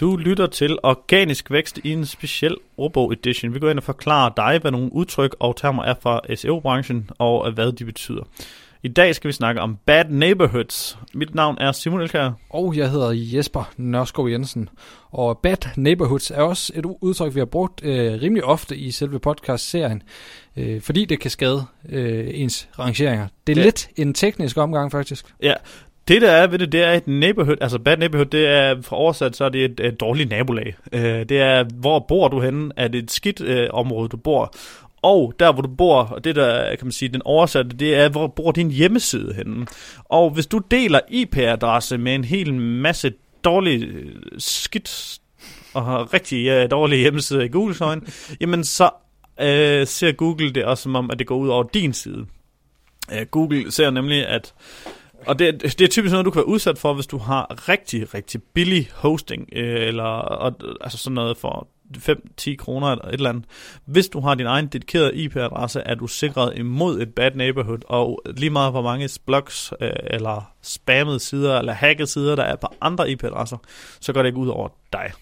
Du lytter til Organisk Vækst i en speciel ordbog edition. Vi går ind og forklarer dig, hvad nogle udtryk og termer er fra SEO-branchen, og hvad de betyder. I dag skal vi snakke om bad neighborhoods. Mit navn er Simon Elkær. Og jeg hedder Jesper Nørskov Jensen. Og bad neighborhoods er også et udtryk, vi har brugt øh, rimelig ofte i selve podcast-serien, øh, fordi det kan skade øh, ens rangeringer. Det er ja. lidt en teknisk omgang faktisk. Ja, det der er ved det, det er et neighborhood, altså bad neighborhood, det er fra oversat, så er det et, et dårligt nabolag. Øh, det er, hvor bor du henne? Er det et skidt øh, område, du bor? Og der, hvor du bor, og det der, kan man sige, den oversatte, det er, hvor bor din hjemmeside henne? Og hvis du deler IP-adresse med en hel masse dårlige øh, skidt og har rigtig ja, dårlige hjemmesider i Googles øjne, jamen så øh, ser Google det også som om, at det går ud over din side. Uh, Google ser nemlig, at og det, det er typisk noget, du kan være udsat for, hvis du har rigtig, rigtig billig hosting, øh, eller og, altså sådan noget for 5-10 kroner eller et eller andet. Hvis du har din egen dedikerede IP-adresse, er du sikret imod et bad neighborhood, og lige meget hvor mange blogs, øh, eller spammede sider, eller hackede sider, der er på andre IP-adresser, så går det ikke ud over dig.